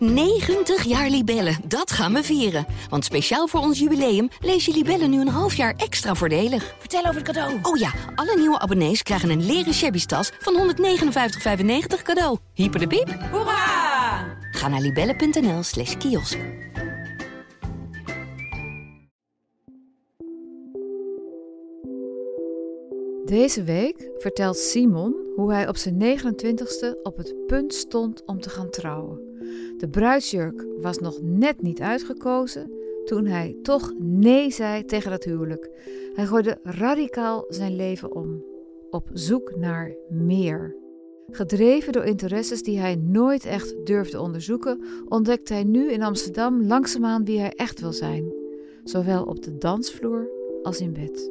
90 jaar Libellen, dat gaan we vieren. Want speciaal voor ons jubileum lees je Libellen nu een half jaar extra voordelig. Vertel over het cadeau. Oh ja, alle nieuwe abonnees krijgen een leren shabby tas van 159,95 cadeau. Hyper de piep. Hoera! Ga naar libellen.nl slash kiosk. Deze week vertelt Simon hoe hij op zijn 29ste op het punt stond om te gaan trouwen. De bruidsjurk was nog net niet uitgekozen toen hij toch nee zei tegen het huwelijk. Hij gooide radicaal zijn leven om, op zoek naar meer. Gedreven door interesses die hij nooit echt durfde onderzoeken, ontdekt hij nu in Amsterdam langzaamaan wie hij echt wil zijn, zowel op de dansvloer als in bed.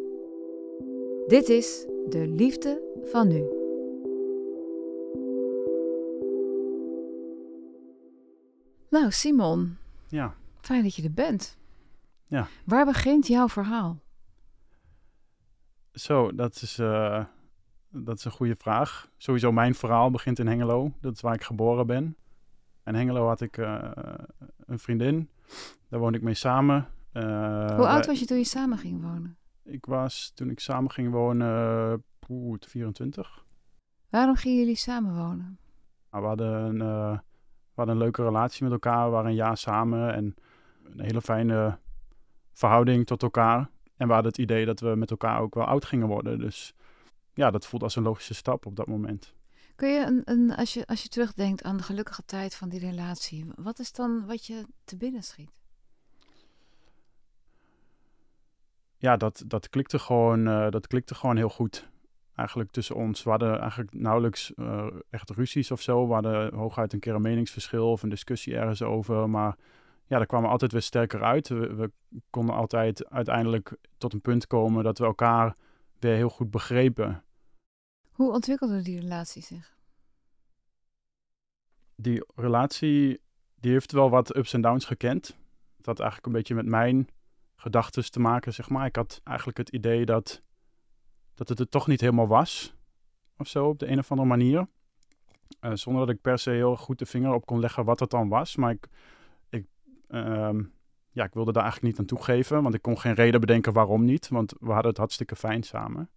Dit is de liefde van nu. Nou, Simon, Ja, fijn dat je er bent. Ja. Waar begint jouw verhaal? zo, dat is, eh, dat is een goede vraag. Sowieso, mijn verhaal begint in Hengelo. Dat is waar ik geboren ben. In Hengelo had ik eh, een vriendin. Daar woonde ik mee samen. Eh, Hoe oud was je toen je samen ging wonen? Ik was, toen ik samen ging wonen, poeh, 24. Waarom gingen jullie samen wonen? Maar we, hadden een, hadden een leuke relatie met elkaar. We waren een jaar samen en een hele fijne verhouding tot elkaar. En we hadden het idee dat we met elkaar ook wel oud gingen worden. Dus ja, dat voelde als een logische stap op dat moment. Kun je, een, een, als, je als je terugdenkt aan de gelukkige tijd van die relatie, wat is dan wat je te binnen schiet? Ja, dat, dat, klikte gewoon, eh, dat klikte gewoon heel goed. Eigenlijk tussen ons. We hadden eigenlijk nauwelijks eh, echt ruzies of zo. We hadden hooguit een keer een meningsverschil of een discussie ergens over. Maar ja, daar kwamen we altijd weer sterker uit. We, we konden altijd uiteindelijk tot een punt komen dat we elkaar weer heel goed begrepen. Hoe ontwikkelde die relatie zich? Die relatie, die heeft wel wat ups en downs gekend. Het had eigenlijk een beetje met mijn gedachten te maken, zeg maar. Ik had eigenlijk het idee dat, dat het er toch niet helemaal was. Of zo, op de een of andere manier. Eh, zonder dat ik per se heel goed de vinger op kon leggen wat het dan was. Maar ik, ik, ehm, ja, ik wilde daar eigenlijk niet aan toegeven. Want ik kon geen reden bedenken waarom niet. Want we hadden het hartstikke fijn samen.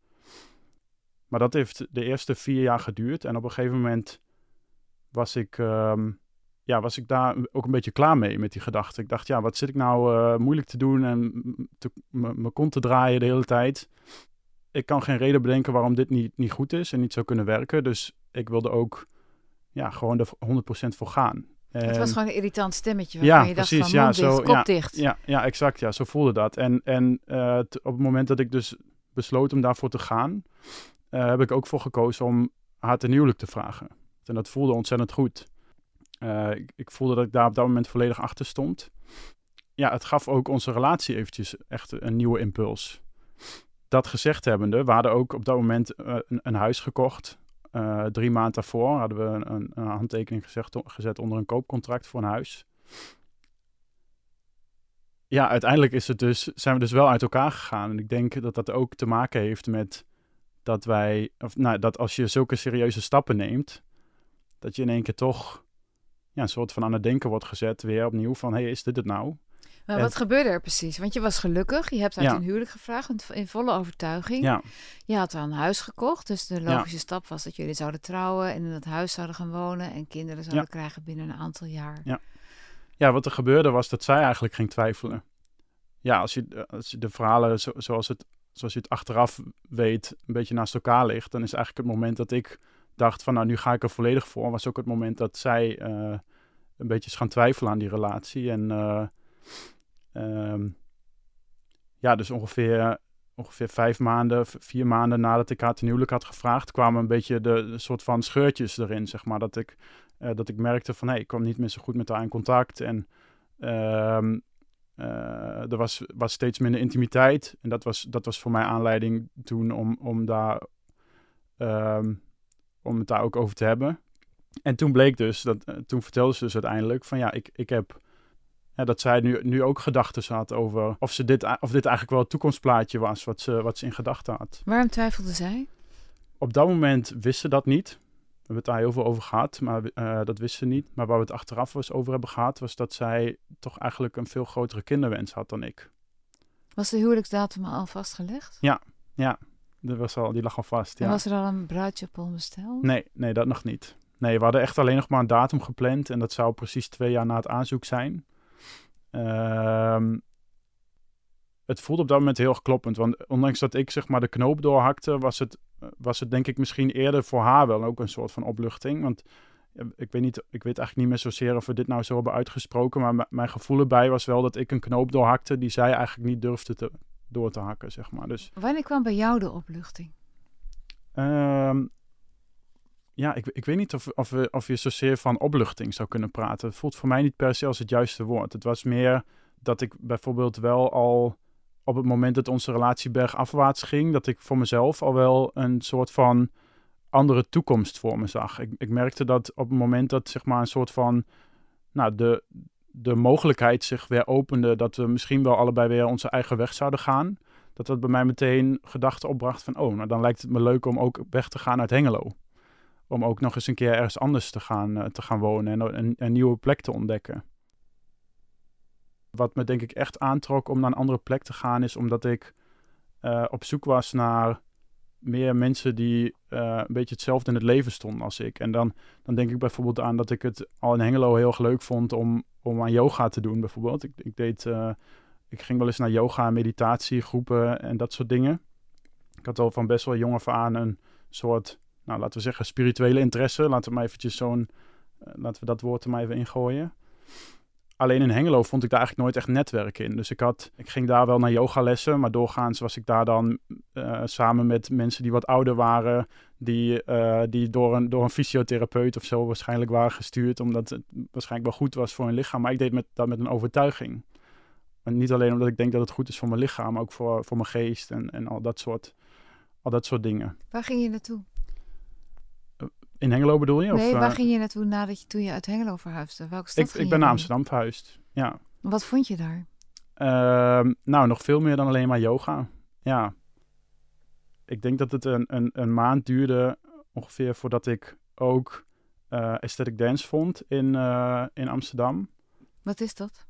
Maar dat heeft de eerste vier jaar geduurd. En op een gegeven moment was ik, ehm, ja, was ik daar ook een beetje klaar mee met die gedachte. Ik dacht, ja, wat zit ik nou eh, moeilijk te doen en mijn kont te draaien de hele tijd. Ik kan geen reden bedenken waarom dit niet, niet goed is en niet zou kunnen werken. Dus ik wilde ook ja, gewoon er 100% voor gaan. het was gewoon een irritant stemmetje ja, je dacht precies, van ja, dicht, zo, kop ja, dicht. Ja, ja, exact. Ja, zo voelde dat. En, en eh, t- op het moment dat ik dus besloot om daarvoor te gaan, eh, heb ik ook voor gekozen om haar ten huwelijk te vragen. En dat voelde ontzettend goed. Eh, ik, ik voelde dat ik daar op dat moment volledig achter stond. Ja, het gaf ook onze relatie eventjes echt een nieuwe impuls. Dat gezegd hebbende, we hadden ook op dat moment eh, een, een huis gekocht. Eh, drie maanden daarvoor hadden we een, een, handtekening gezet onder een koopcontract voor een huis ja, uiteindelijk is het dus, zijn we dus wel uit elkaar gegaan. En ik denk dat dat ook te maken heeft met dat wij, of nou, dat als je zulke serieuze stappen neemt, dat je in één keer toch ja, een soort van aan het denken wordt gezet, weer opnieuw van, hé, hey, is dit het nou? Maar wat gebeurde er precies? Want je was gelukkig, je hebt uit Ja. een huwelijk gevraagd in- volle overtuiging. Ja, Je had wel een huis gekocht, dus de logische stap was dat jullie zouden trouwen en in dat huis zouden gaan wonen en kinderen zouden krijgen binnen een aantal jaar. Ja. ja, wat er gebeurde was dat zij eigenlijk ging twijfelen. Ja, als je, als je de verhalen zo- zoals, het, zoals je het achteraf weet, een beetje naast elkaar ligt, dan is eigenlijk het moment dat ik dacht van, nou, nu ga ik er volledig voor, was ook het moment dat zij eh, een beetje is gaan twijfelen aan die relatie. En eh, ehm, ja, dus ongeveer, ongeveer vijf maanden, vier maanden nadat ik haar ten huwelijk had gevraagd, kwamen een beetje de, soort van scheurtjes erin, zeg maar. Dat ik, eh, dat ik merkte van, hé, ik kwam niet meer zo goed met haar in contact. En ehm, eh, er was, was steeds minder intimiteit. En dat was, dat was voor mij aanleiding toen om, om, daar, ehm, om het daar ook over te hebben. En toen bleek dus, dat, eh, toen vertelde ze dus uiteindelijk van ja, ik, ik heb ja, dat zij nu, nu ook gedachten had over of, ze dit, of dit eigenlijk wel het toekomstplaatje was wat ze, wat ze in gedachten had. Waarom twijfelde zij? Op dat moment wist ze dat niet. hebben het daar heel veel over gehad, maar uh, dat wist ze niet. Maar waar we het achteraf was over hebben gehad, was dat zij toch eigenlijk een veel grotere kinderwens had dan ik. Was de huwelijksdatum al vastgelegd? Ja, ja. Dat was al, die lag al vast. Ja. En was er al een bruidsjapon besteld? Nee, nee, dat nog niet. Nee, we hadden echt alleen nog maar een datum gepland en dat zou precies twee jaar na het aanzoek zijn. Ehm het voelde op dat moment heel erg kloppend. Want ondanks dat ik zeg maar de knoop doorhakte, was het, was het denk ik misschien eerder voor haar wel ook een soort van opluchting. Want ik weet, niet, ik weet eigenlijk niet meer zozeer of we dit nou zo hebben uitgesproken. Maar mijn gevoel erbij was wel dat ik een knoop doorhakte die zij eigenlijk niet durfde te, door te hakken, zeg maar. Dus, Wanneer kwam bij jou de opluchting? Um, ja, ik, ik weet niet of, of, of je zozeer van opluchting zou kunnen praten. Het voelt voor mij niet per se als het juiste woord. Het was meer dat ik bijvoorbeeld wel al op het moment dat onze relatie bergafwaarts ging, dat ik voor mezelf al wel een soort van andere toekomst voor me zag. Ik, ik merkte dat op het moment dat zeg maar een soort van, nou, de, de mogelijkheid zich weer opende dat we misschien wel allebei weer onze eigen weg zouden gaan, dat dat bij mij meteen gedachten opbracht van, oh, nou dan lijkt het me leuk om ook weg te gaan uit Hengelo. Om ook nog eens een keer ergens anders te gaan, uh, te gaan wonen en een, een nieuwe plek te ontdekken. Wat me denk ik echt aantrok om naar een andere plek te gaan, is omdat ik uh, op zoek was naar meer mensen die uh, een beetje hetzelfde in het leven stonden als ik. En dan, dan denk ik bijvoorbeeld aan dat ik het al in Hengelo heel erg leuk vond om, om aan yoga te doen, bijvoorbeeld. Ik, ik, deed, ik ging wel eens naar yoga, meditatiegroepen en dat soort dingen. Ik had al van best wel jong af aan een soort, nou laten we zeggen, spirituele interesse. Laten we maar eventjes zo'n, laten we dat woord er maar even ingooien. Alleen in Hengelo vond ik daar eigenlijk nooit echt netwerk in. Dus ik, had, ik ging daar wel naar yogalessen, maar doorgaans was ik daar dan uh, samen met mensen die wat ouder waren, die, uh, die door, een, door een fysiotherapeut of zo waarschijnlijk waren gestuurd, omdat het waarschijnlijk wel goed was voor hun lichaam. Maar ik deed met, dat met een overtuiging. Niet alleen omdat ik denk dat het goed is voor mijn lichaam, maar ook voor, voor mijn geest en, en al, dat soort, al dat soort dingen. Waar ging je naartoe? In Hengelo bedoel je? Nee, of, waar ging je naartoe nadat je, toen je uit Hengelo verhuisde? Welke stad ik, ik ben naar? Amsterdam verhuisd, ja. Wat vond je daar? Uh, nou, nog veel meer dan alleen maar yoga. Ja. Ik denk dat het een, een, een maand duurde ongeveer voordat ik ook uh, aesthetic dance vond in, uh, in Amsterdam. Wat is dat?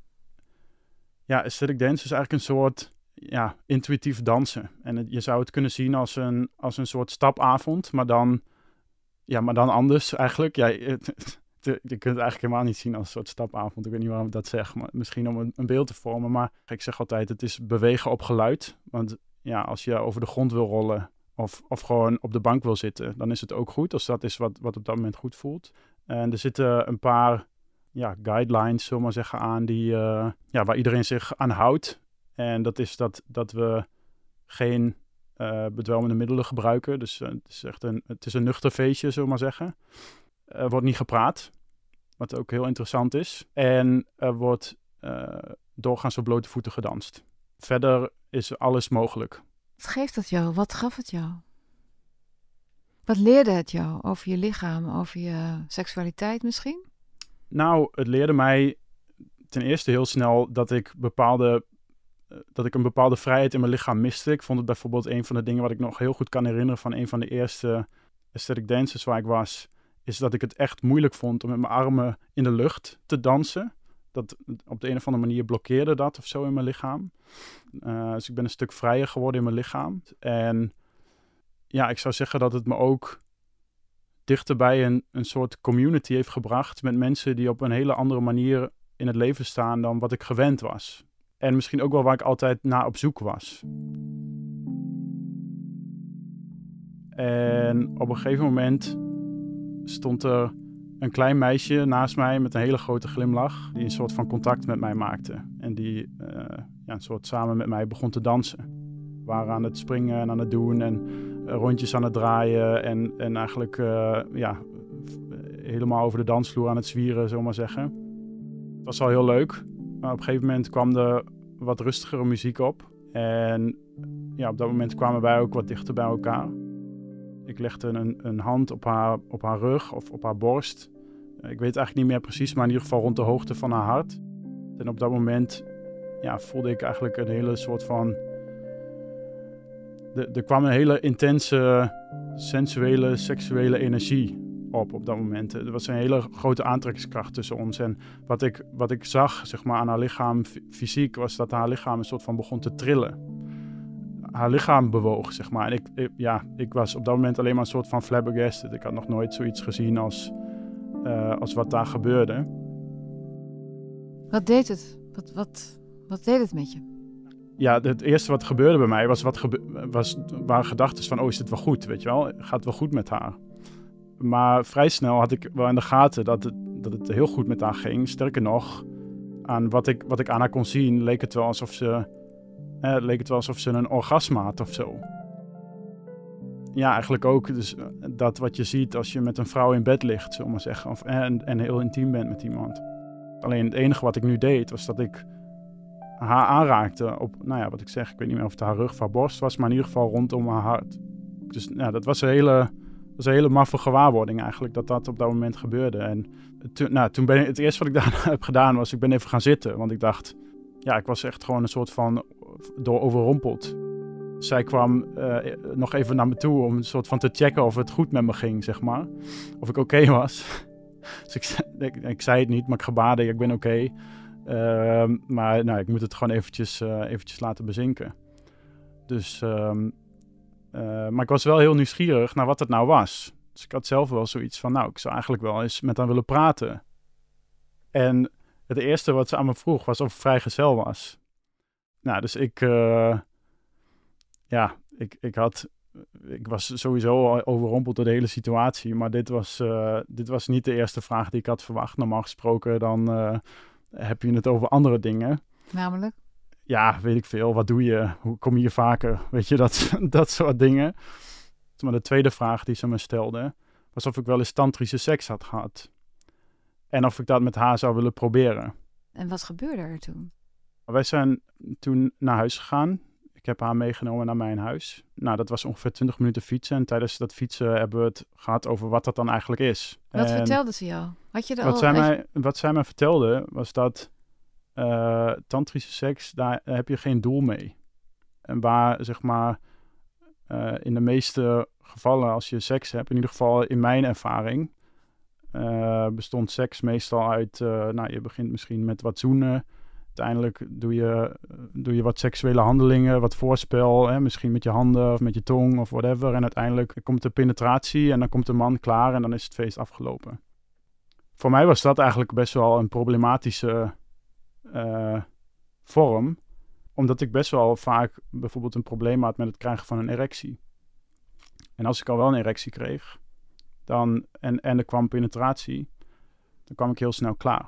Ja, aesthetic dance is eigenlijk een soort ja, intuïtief dansen. En het, je zou het kunnen zien als een, als een soort stapavond, maar dan, ja, maar dan anders eigenlijk. Ja, je kunt het eigenlijk helemaal niet zien als een soort stapavond. Ik weet niet waarom ik dat zeg, maar misschien om een, beeld te vormen. Maar ik zeg altijd, het is bewegen op geluid. Want ja, als je over de grond wil rollen of, of gewoon op de bank wil zitten, dan is het ook goed. Als dat is wat, wat op dat moment goed voelt. En er zitten een paar ja, guidelines, zullen maar zeggen, aan die, uh, ja, waar iedereen zich aan houdt. En dat is dat, dat we geen uh, bedwelmende middelen gebruiken. Dus uh, het is echt een, het is een nuchter feestje, zullen we maar zeggen. Er wordt niet gepraat, wat ook heel interessant is. En er wordt uh, doorgaans op blote voeten gedanst. Verder is alles mogelijk. Wat geeft dat jou? Wat gaf het jou? Wat leerde het jou over je lichaam, over je seksualiteit misschien? Nou, het leerde mij ten eerste heel snel dat ik bepaalde dat ik een bepaalde vrijheid in mijn lichaam miste. Ik vond het bijvoorbeeld een van de dingen wat ik nog heel goed kan herinneren van een van de eerste aesthetic dances waar ik was, is dat ik het echt moeilijk vond om met mijn armen in de lucht te dansen. Dat op de een of andere manier blokkeerde dat of zo in mijn lichaam. Uh, dus ik ben een stuk vrijer geworden in mijn lichaam. En ja, ik zou zeggen dat het me ook dichter bij een, een soort community heeft gebracht met mensen die op een hele andere manier in het leven staan dan wat ik gewend was. En misschien ook wel waar ik altijd naar op zoek was. En op een gegeven moment stond er een klein meisje naast mij met een hele grote glimlach, die een soort van contact met mij maakte. En die uh, ja, een soort samen met mij begon te dansen. We waren aan het springen en aan het doen en rondjes aan het draaien en, en eigenlijk uh, ja, helemaal over de dansvloer aan het zwieren, zullen maar zeggen. Het was al heel leuk, maar op een gegeven moment kwam er wat rustigere muziek op. En ja, op dat moment kwamen wij ook wat dichter bij elkaar. Ik legde een, een hand op haar, op haar rug of op haar borst. Ik weet eigenlijk niet meer precies, maar in ieder geval rond de hoogte van haar hart. En op dat moment ja, voelde ik eigenlijk een hele soort van. Er, er kwam een hele intense sensuele, seksuele energie op op dat moment. Er was een hele grote aantrekkingskracht tussen ons. En wat ik, wat ik zag zeg maar, aan haar lichaam fysiek was dat haar lichaam een soort van begon te trillen. Haar lichaam bewoog, zeg maar. En ik, ja, ik was op dat moment alleen maar een soort van flabbergasted. Ik had nog nooit zoiets gezien als, uh, als wat daar gebeurde. Wat deed het? Wat, wat, wat deed het met je? ja, het eerste wat gebeurde bij mij was, wat gebe was waren gedachten van, oh, is dit wel goed, weet je wel? Gaat het wel goed met haar? Maar vrij snel had ik wel in de gaten dat het, dat het heel goed met haar ging. Sterker nog, aan wat ik, wat ik aan haar kon zien, leek het wel alsof ze, eh, leek het wel alsof ze een orgasme had of zo. Ja, eigenlijk ook dus dat wat je ziet als je met een vrouw in bed ligt, zullen maar zeggen. Of, en, en heel intiem bent met iemand. Alleen het enige wat ik nu deed, was dat ik haar aanraakte op, nou ja, wat ik zeg, ik weet niet meer of het haar rug of haar borst was, maar in ieder geval rondom haar hart. Dus ja, dat was een hele, was een hele maffe gewaarwording eigenlijk, dat dat op dat moment gebeurde. En toen, nou, toen ben ik, het eerste wat ik daar heb gedaan was, ik ben even gaan zitten, want ik dacht, ja, ik was echt gewoon een soort van door overrompeld. Zij kwam uh, nog even naar me toe om een soort van te checken of het goed met me ging, zeg maar. Of ik oké was. dus ik, zei het niet, maar ik gebaarde, ik ben oké. Ehm, maar nou, ik moet het gewoon eventjes, uh, eventjes laten bezinken. Dus, um, uh, maar ik was wel heel nieuwsgierig naar wat het nou was. Dus ik had zelf wel zoiets van, nou, ik zou eigenlijk wel eens met haar willen praten. En het eerste wat ze aan me vroeg was of ik vrijgezel was. Nou, dus ik, uh, ja, ik, ik had, ik was sowieso overrompeld door de hele situatie. Maar dit was, dit was niet de eerste vraag die ik had verwacht. Normaal gesproken dan heb je het over andere dingen. Namelijk? Ja, weet ik veel. Wat doe je? Hoe kom je hier vaker? Weet je, dat, dat soort dingen. Maar de tweede vraag die ze me stelde, was of ik wel eens tantrische seks had gehad. En of ik dat met haar zou willen proberen. En wat gebeurde er toen? Wij zijn toen naar huis gegaan. Ik heb haar meegenomen naar mijn huis. Nou, dat was ongeveer 20 minuten fietsen. En tijdens dat fietsen hebben we het gehad over wat dat dan eigenlijk is. Wat vertelde ze jou? Had je er wat, al, zij mij, wat zij mij vertelde was dat uh, tantrische seks, daar heb je geen doel mee. En waar, zeg maar, uh, in de meeste gevallen als je seks hebt, in ieder geval in mijn ervaring, uh, bestond seks meestal uit, nou, je begint misschien met wat zoenen, Uiteindelijk doe je, doe je wat seksuele handelingen, wat voorspel, hè, misschien met je handen of met je tong of whatever. En uiteindelijk komt de penetratie en dan komt de man klaar en dan is het feest afgelopen. Voor mij was dat eigenlijk best wel een problematische vorm, omdat ik best wel vaak bijvoorbeeld een probleem had met het krijgen van een erectie. En als ik al wel een erectie kreeg, dan, en, en er kwam penetratie, dan kwam ik heel snel klaar.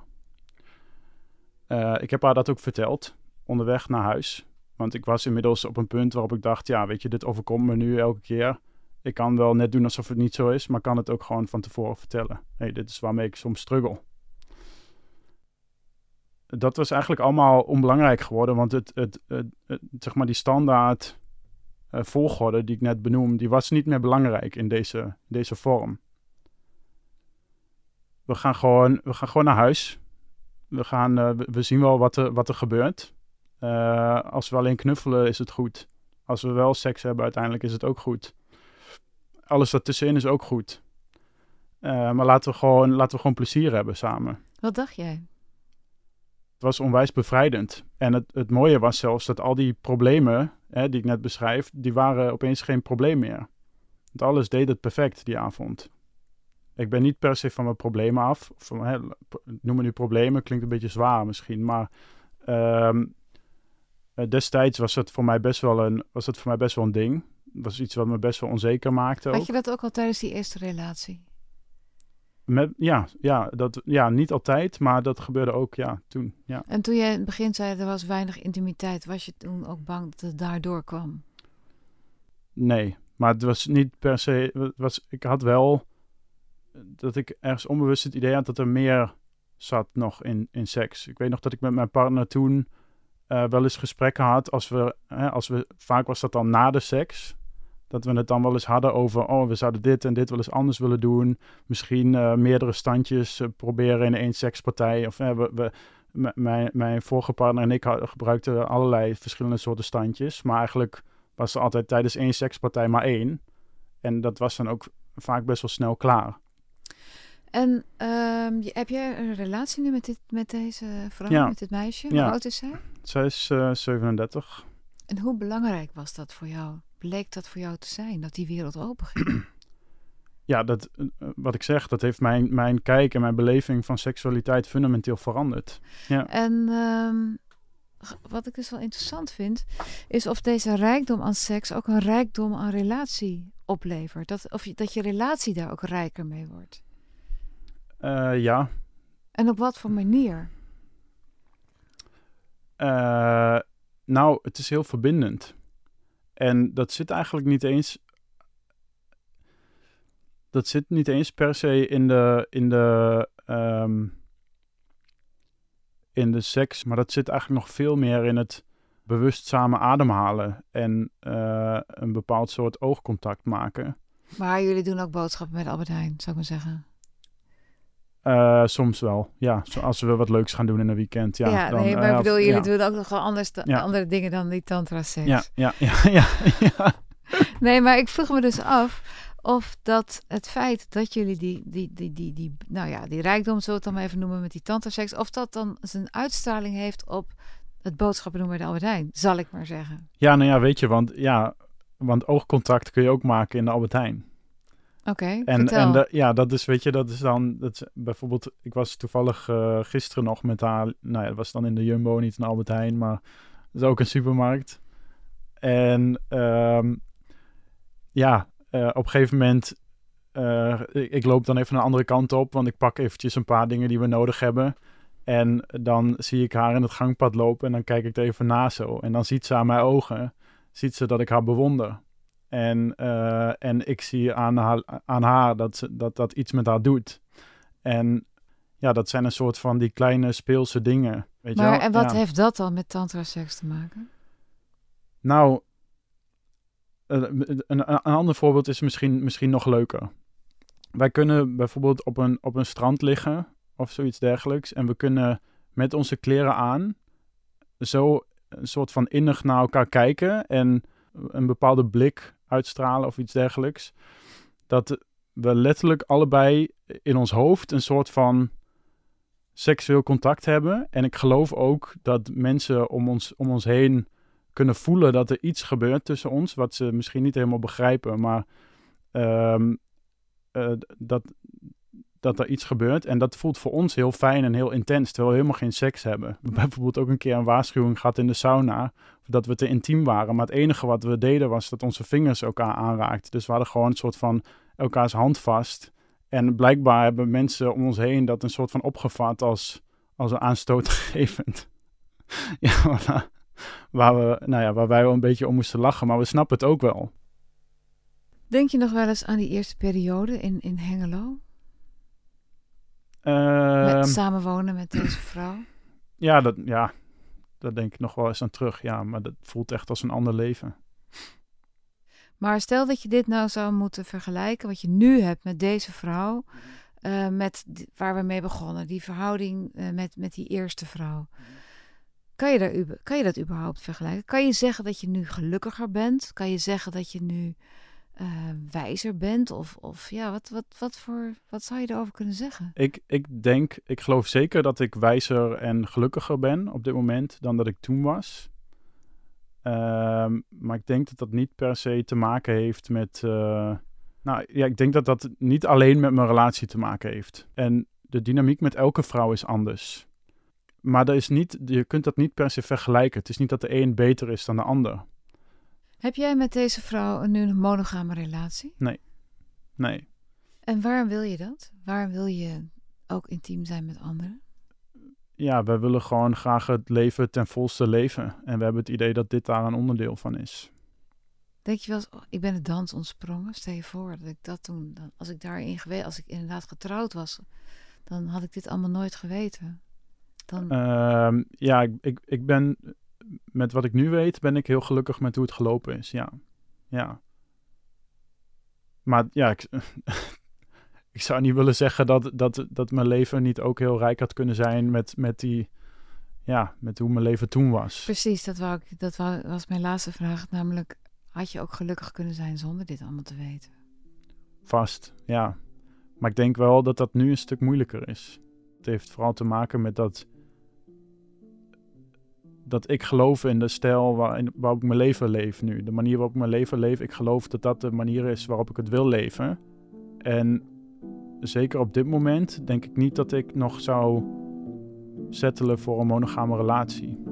Uh, ik heb haar dat ook verteld onderweg naar huis. Want ik was inmiddels op een punt waarop ik dacht: ja, weet je, dit overkomt me nu elke keer. Ik kan wel net doen alsof het niet zo is, maar kan het ook gewoon van tevoren vertellen. hey, dit is waarmee ik soms struggle. Dat was eigenlijk allemaal onbelangrijk geworden, want het, het, het, zeg maar die standaard uh, volgorde die ik net benoem, die was niet meer belangrijk in deze, deze vorm. We gaan, gewoon, we gaan gewoon naar huis we, gaan, uh, we, zien wel wat er, wat er gebeurt. Uh, als we alleen knuffelen is het goed. Als we wel seks hebben uiteindelijk is het ook goed. Alles daartussenin is ook goed. Maar laten we, gewoon, laten we gewoon plezier hebben samen. Wat dacht jij? Het was onwijs bevrijdend. En het, het mooie was zelfs dat al die problemen hè, die ik net beschrijf, die waren opeens geen probleem meer. Want alles deed het perfect die avond. Ik ben niet per se van mijn problemen af. Van, hè, noem nu problemen, klinkt een beetje zwaar misschien. Maar um, destijds was het, voor mij best wel een, was het voor mij best wel een ding. Dat was iets wat me best wel onzeker maakte. Had je dat ook al tijdens die eerste relatie? Met, ja, ja, dat, ja, niet altijd, maar dat gebeurde ook ja, toen. Ja. En toen jij in het begin zei er was weinig intimiteit, was je toen ook bang dat het daardoor kwam? Nee, maar het was niet per se. Het was, ik had wel dat ik ergens onbewust het idee had dat er meer zat nog in, in seks. Ik weet nog dat ik met mijn partner toen uh, wel eens gesprekken had. Als we, hè, als we, vaak was dat dan na de seks. Dat we het dan wel eens hadden over, oh, we zouden dit en dit wel eens anders willen doen. Misschien uh, meerdere standjes uh, proberen in één sekspartij. Of we, we, mijn, mijn vorige partner en ik gebruikten allerlei verschillende soorten standjes. Maar eigenlijk was er altijd tijdens één sekspartij maar één. En dat was dan ook vaak best wel snel klaar. En ehm, heb jij een relatie nu met, dit, met deze vrouw, Ja. met dit meisje? Ja. Hoe oud is zij? Zij is eh, 37. En hoe belangrijk was dat voor jou? Bleek dat voor jou te zijn, dat die wereld open ging? Ja, dat, eh, wat ik zeg, dat heeft mijn, mijn kijk en mijn beleving van seksualiteit fundamenteel veranderd. En ehm, wat ik dus wel interessant vind, is of deze rijkdom aan seks ook een rijkdom aan relatie oplevert. Dat, of je, dat je relatie daar ook rijker mee wordt. Eh, ja, En op wat voor manier? Eh, nou, het is heel verbindend. En dat zit eigenlijk niet eens. Dat zit niet eens per se in de, in de, ehm, in de seks, maar dat zit eigenlijk nog veel meer in het bewust samen ademhalen en eh, een bepaald soort oogcontact maken. Maar jullie doen ook boodschappen met Albert Heijn, zou ik maar zeggen. Eh, soms wel, ja. Zo- Als we wat leuks gaan doen in een weekend, ja. Ja, dan, nee, maar eh, ik bedoel, jullie ja. doen ook nog wel anders, Ja. andere dingen dan die tantra-seks. Ja, ja, ja, ja, ja. Nee, maar ik vroeg me dus af of dat het feit dat jullie die, die, die, die, die, nou ja, die rijkdom, zullen we het dan maar even noemen met die tantra-seks, of dat dan zijn uitstraling heeft op het boodschappen bij de Albert Heijn, zal ik maar zeggen. Ja, nou ja, weet je, want, ja, want oogcontact kun je ook maken in de Albert Heijn. Oké, En, en de- ja, dat is, weet je, dat is dan, dat is bijvoorbeeld, ik was toevallig eh, gisteren nog met haar, nou ja, dat was dan in de Jumbo, niet in Albert Heijn, maar dat is ook een supermarkt. En ehm, ja, eh, op een gegeven moment, eh, ik, ik loop dan even een andere kant op, want ik pak eventjes een paar dingen die we nodig hebben. En dan zie ik haar in het gangpad lopen en dan kijk ik er even na zo. En dan ziet ze aan mijn ogen, ziet ze dat ik haar bewonder. En, eh, en ik zie aan haar, aan haar dat, ze, dat dat iets met haar doet. En ja, dat zijn een soort van die kleine speelse dingen. Weet je maar wel? en wat Ja. heeft dat dan met tantra-seks te maken? Nou, eh, een, een, een ander voorbeeld is misschien, misschien nog leuker. Wij kunnen bijvoorbeeld op een, op een strand liggen of zoiets dergelijks. En we kunnen met onze kleren aan zo een soort van innig naar elkaar kijken en een bepaalde blik uitstralen of iets dergelijks. Dat we letterlijk allebei in ons hoofd een soort van seksueel contact hebben. En ik geloof ook dat mensen om ons, om ons heen kunnen voelen dat er iets gebeurt tussen ons, wat ze misschien niet helemaal begrijpen, maar ehm, eh, dat, dat er iets gebeurt. En dat voelt voor ons heel fijn en heel intens, terwijl we helemaal geen seks hebben. We hebben bijvoorbeeld ook een keer een waarschuwing gehad in de sauna, dat we te intiem waren. Maar het enige wat we deden was dat onze vingers elkaar aanraakten. Dus we hadden gewoon een soort van elkaars hand vast. En blijkbaar hebben mensen om ons heen dat een soort van opgevat als, als een aanstootgevend. ja, waar, we, nou ja, waar wij wel een beetje om moesten lachen, maar we snappen het ook wel. Denk je nog wel eens aan die eerste periode in, in Hengelo? Ehm, met samenwonen met deze vrouw? ja, dat, ja, daar denk ik nog wel eens aan terug. Ja, maar dat voelt echt als een ander leven. Maar stel dat je dit nou zou moeten vergelijken, wat je nu hebt met deze vrouw, eh, met waar we mee begonnen, die verhouding eh, met, met die eerste vrouw. Kan je, daar, kan je dat überhaupt vergelijken? Kan je zeggen dat je nu gelukkiger bent? Kan je zeggen dat je nu eh, wijzer bent? Of, of ja, wat, wat, wat, voor, wat zou je erover kunnen zeggen? Ik, ik denk, ik geloof zeker dat ik wijzer en gelukkiger ben op dit moment dan dat ik toen was. Ehm, maar ik denk dat dat niet per se te maken heeft met. eh, nou ja, ik denk dat dat niet alleen met mijn relatie te maken heeft. En de dynamiek met elke vrouw is anders. Maar er is niet, je kunt dat niet per se vergelijken. Het is niet dat de een beter is dan de ander. Heb jij met deze vrouw nu een monogame relatie? Nee. En waarom wil je dat? Waarom wil je ook intiem zijn met anderen? Ja, wij willen gewoon graag het leven ten volste leven. En we hebben het idee dat dit daar een onderdeel van is. Denk je wel eens, oh, ik ben de dans ontsprongen. Stel je voor dat ik dat toen, dan, als ik daarin geweest, als ik inderdaad getrouwd was, dan had ik dit allemaal nooit geweten. Dan, Ehm, ja, ik, ik, ik ben met wat ik nu weet, ben ik heel gelukkig met hoe het gelopen is. Ja, ja. Maar ja, ik, ik zou niet willen zeggen dat, dat, dat mijn leven niet ook heel rijk had kunnen zijn met, met die, ja, met hoe mijn leven toen was. precies, dat, wou ik, dat was mijn laatste vraag. Namelijk, had je ook gelukkig kunnen zijn zonder dit allemaal te weten? Vast, ja. Maar ik denk wel dat dat nu een stuk moeilijker is. Het heeft vooral te maken met dat, dat ik geloof in de stijl waarin, waarop ik mijn leven leef nu. De manier waarop ik mijn leven leef. Ik geloof dat dat de manier is waarop ik het wil leven. En zeker op dit moment denk ik niet dat ik nog zou settelen voor een monogame relatie.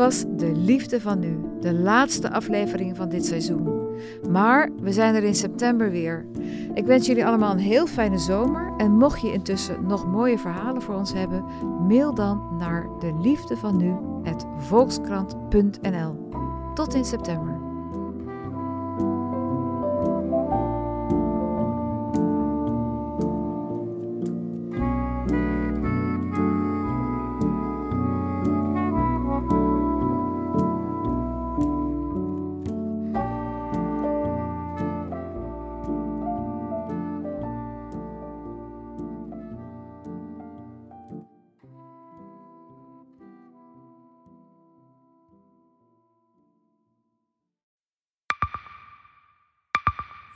Was De Liefde van Nu, de laatste aflevering van dit seizoen. Maar we zijn er in september weer. Ik wens jullie allemaal een heel fijne zomer. En mocht je intussen nog mooie verhalen voor ons hebben, mail dan naar de liefde van nu volkskrant.nl. Tot in september.